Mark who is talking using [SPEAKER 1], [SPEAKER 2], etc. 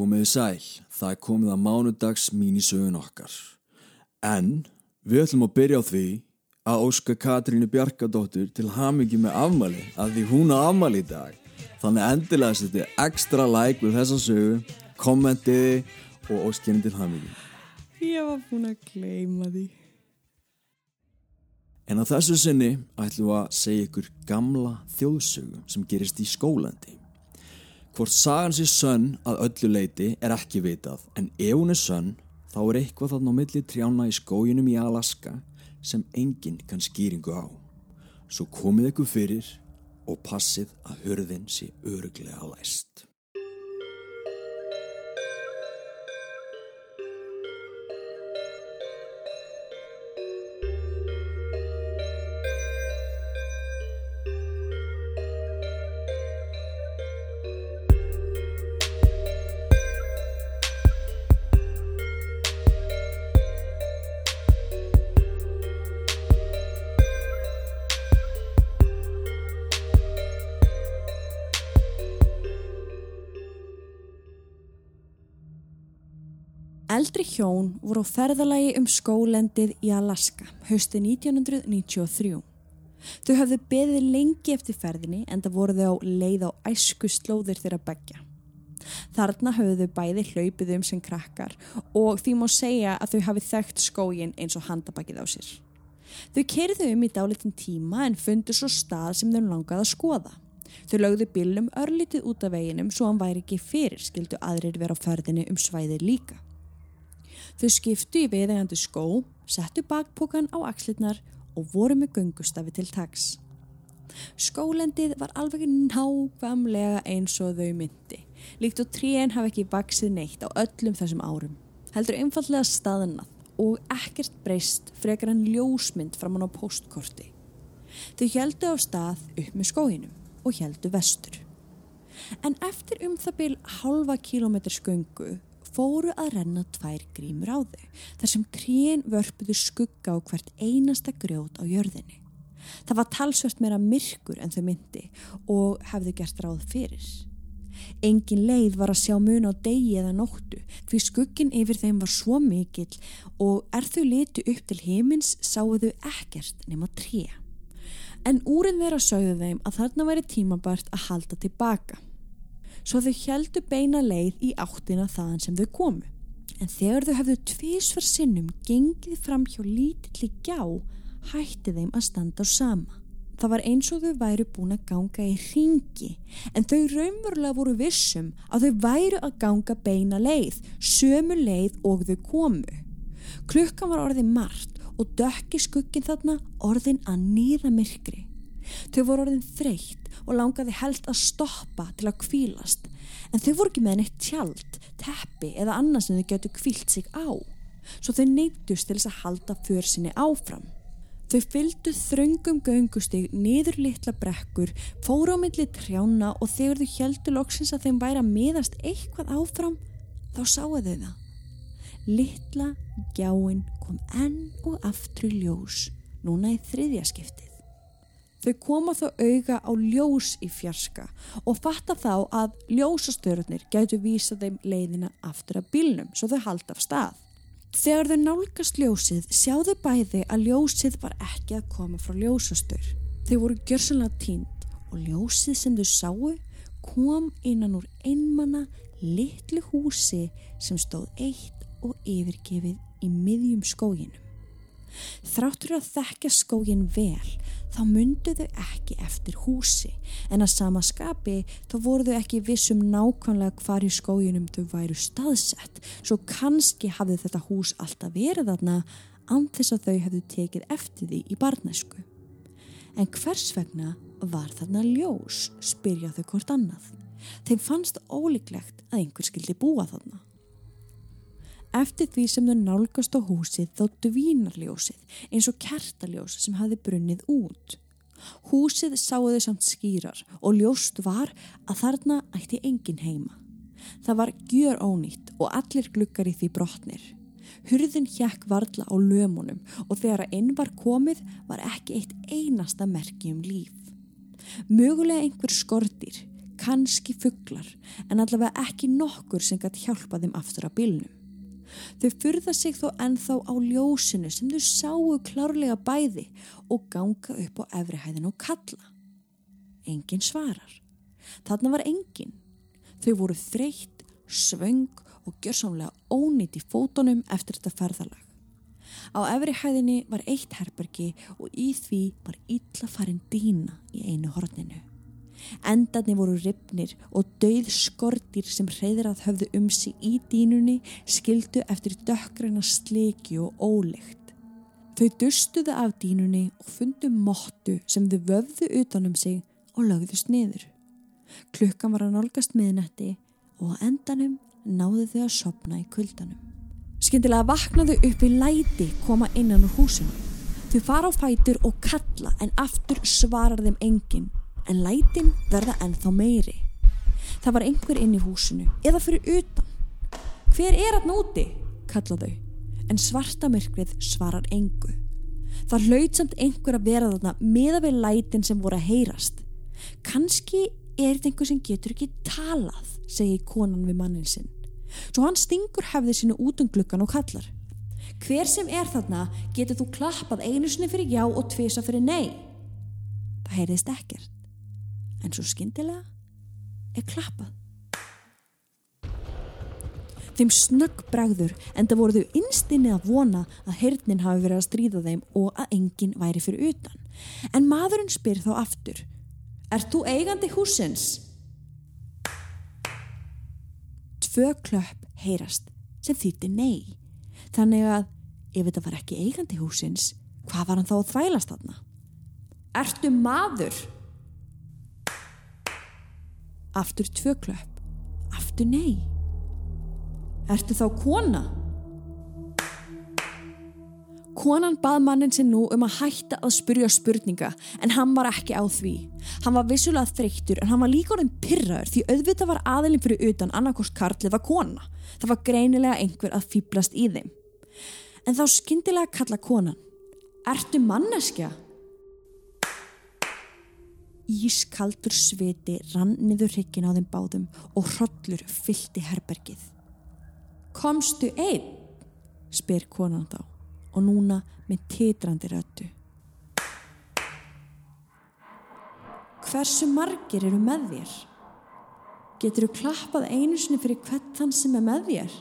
[SPEAKER 1] Komiði sæl, það er komið að mánudags mínisögun okkar. En við ætlum að byrja á því að óska Katrínu Bjarkadóttur til hamingi með afmæli að því hún á afmæli í dag. Þannig endilega setja ekstra like við þessa sögu, kommentiði og óskjörni til hamingi.
[SPEAKER 2] Ég var búin að gleyma því.
[SPEAKER 1] En á þessu sinni ætlum við að segja ykkur gamla þjóðsögu sem gerist í skólandi. Hvort sagan sé sönn að öllu leiti er ekki vitað en ef hún er sönn þá er eitthvað þarna á milli trjána í skójunum í Alaska sem enginn kann skýringu á. Svo komið ykkur fyrir og passið að hörðin sé öruglega læst.
[SPEAKER 2] Eldri hjón voru á ferðalagi um skólendið í Alaska hausti 1993. Þau hafðu beðið lengi eftir ferðinni en það voru þau á leið á æsku slóðir þeirra begja. Þarna hafðu þau bæði hlaupið um sem krakkar og því má segja að þau hafi þekkt skógin eins og handabakið á sér. Þau kerðu um í dálitin tíma en fundu svo stað sem þau langaði að skoða. Þau lögðu bílnum örlítið út af veginum svo hann væri ekki fyrir skildu aðrir vera á ferðinni um svæðið líka. Þau skiptu í viðegandi skó, settu bakpokan á axlirnar og voru með gungustafi til tags. Skólendið var alveg nákvæmlega eins og þau myndi, líkt og tríen hafi ekki vaksið neitt á öllum þessum árum. Heldur einfallega staðnað og ekkert breyst frekar en ljósmynd framann á postkorti. Þau heldu á stað upp með skóinum og heldu vestur. En eftir um það byl halva kílometr sköngu fóru að renna tvær grímur á þau þar sem tríin vörpuðu skugga á hvert einasta grjót á jörðinni. Það var talsvert meira myrkur en þau myndi og hefðu gert ráð fyrir. Engin leið var að sjá mun á degi eða nóttu því skuggin yfir þeim var svo mikill og er þau litu upp til heimins sáu þau ekkert nema tríja. En úrin þeirra sögðu þeim að þarna væri tímabart að halda tilbaka svo þau heldu beina leið í áttina þaðan sem þau komu. En þegar þau hefðu tvísvar sinnum gengið fram hjá lítilli gjá, hætti þeim að standa á sama. Það var eins og þau væru búin að ganga í ringi, en þau raunverulega voru vissum að þau væru að ganga beina leið, sömu leið og þau komu. Klukkan var orðin margt og dökki skuggin þarna orðin að nýða myrkri. Þau voru orðin þreytt og langaði helst að stoppa til að kvílast en þau voru ekki með neitt tjald, teppi eða annað sem þau getur kvílt sig á svo þau neytust til þess að halda för sinni áfram. Þau fylgdu þröngum göngustig niður litla brekkur, fóru á milli trjána og þegar þau heldu loksins að þeim væri að miðast eitthvað áfram þá sáu þau það. Litla gjáin kom enn og aftur í ljós núna í þriðja skiptið. Þau koma þó auga á ljós í fjarska og fatta þá að ljósastörurnir gætu vísa þeim leiðina aftur að bílnum svo þau halda af stað. Þegar þau nálgast ljósið sjáðu bæði að ljósið var ekki að koma frá ljósastör. Þau voru gjörsanlega tínt og ljósið sem þau sáu kom innan úr einmanna litlu húsi sem stóð eitt og yfirgefið í miðjum skóginum. Þráttur að þekka skógin vel þá myndu þau ekki eftir húsi en að sama skapi þá voru þau ekki vissum nákvæmlega hvar í skóginum þau væru staðsett svo kannski hafði þetta hús alltaf verið þarna anþess að þau hefðu tekið eftir því í barnæsku. En hvers vegna var þarna ljós, spyrja þau hvort annað. Þeim fannst ólíklegt að einhver skildi búa þarna. Eftir því sem þau nálgast á húsið þá dvínar ljósið eins og kertaljós sem hafi brunnið út. Húsið sáu þau samt skýrar og ljóst var að þarna ætti engin heima. Það var gjör ónýtt og allir glukkar í því brotnir. Hurðin hjekk varla á lömunum og þegar að inn var komið var ekki eitt einasta merki um líf. Mögulega einhver skortir, kannski fugglar en allavega ekki nokkur sem gætt hjálpa þeim aftur á bílnum. Þau fyrða sig þó ennþá á ljósinu sem þau sáu klárlega bæði og ganga upp á efrihæðin og kalla. Engin svarar. Þarna var engin. Þau voru þreytt, svöng og gjörsamlega ónýtt í fótonum eftir þetta ferðalag. Á efrihæðinni var eitt herbergi og í því var illa farin dýna í einu horninu. Endarni voru ripnir og dauð skortir sem hreyðrað höfðu um sig í dínunni skildu eftir dökkræna sleki og óleikt. Þau dustuðu af dínunni og fundu móttu sem þau vöfðu utanum sig og lögðust niður. Klukkan var að nálgast miðnetti og á endanum náðu þau að sopna í kuldanum. Skyndilega vaknaðu upp í læti koma innan úr húsinu. Þau fara á fætur og kalla en aftur svarar þeim enginn en lætin verða ennþá meiri. Það var einhver inn í húsinu eða fyrir utan. Hver er að núti? kalla þau, en svarta myrkrið svarar engu. Það hlaut samt einhver að vera þarna meða við lætin sem voru að heyrast. Kanski er þetta einhver sem getur ekki talað, segi konan við mannin sinn. Svo hann stingur hefði sínu út um glukkan og kallar. Hver sem er þarna getur þú klappað einu sinni fyrir já og tvisa fyrir nei. Það heyrðist ekkert en svo skindilega er klappað. Þeim snögg bregður en það voru þau innstinni að vona að hernin hafi verið að stríða þeim og að enginn væri fyrir utan. En maðurinn spyr þá aftur, Er þú eigandi húsins? Tvö klöpp heyrast sem þýtti nei. Þannig að ef þetta var ekki eigandi húsins, hvað var hann þá að þvælast þarna? Ertu maður? Aftur tvö klöpp. Aftur nei. Ertu þá kona? Konan bað mannin sinn nú um að hætta að spurja spurninga en hann var ekki á því. Hann var vissulega þreyttur en hann var líka orðin pyrraður því auðvitað var aðilinn fyrir utan annarkost karl eða kona. Það var greinilega einhver að fýblast í þeim. En þá skyndilega kalla konan. Ertu manneskja? Ískaldur sviti rann niður hryggin á þeim báðum og hrollur fylti herbergið. Komstu einn? spyr konan þá og núna með titrandi röttu. Hversu margir eru með þér? Getur þú klappað einu sinni fyrir hvert þann sem er með þér?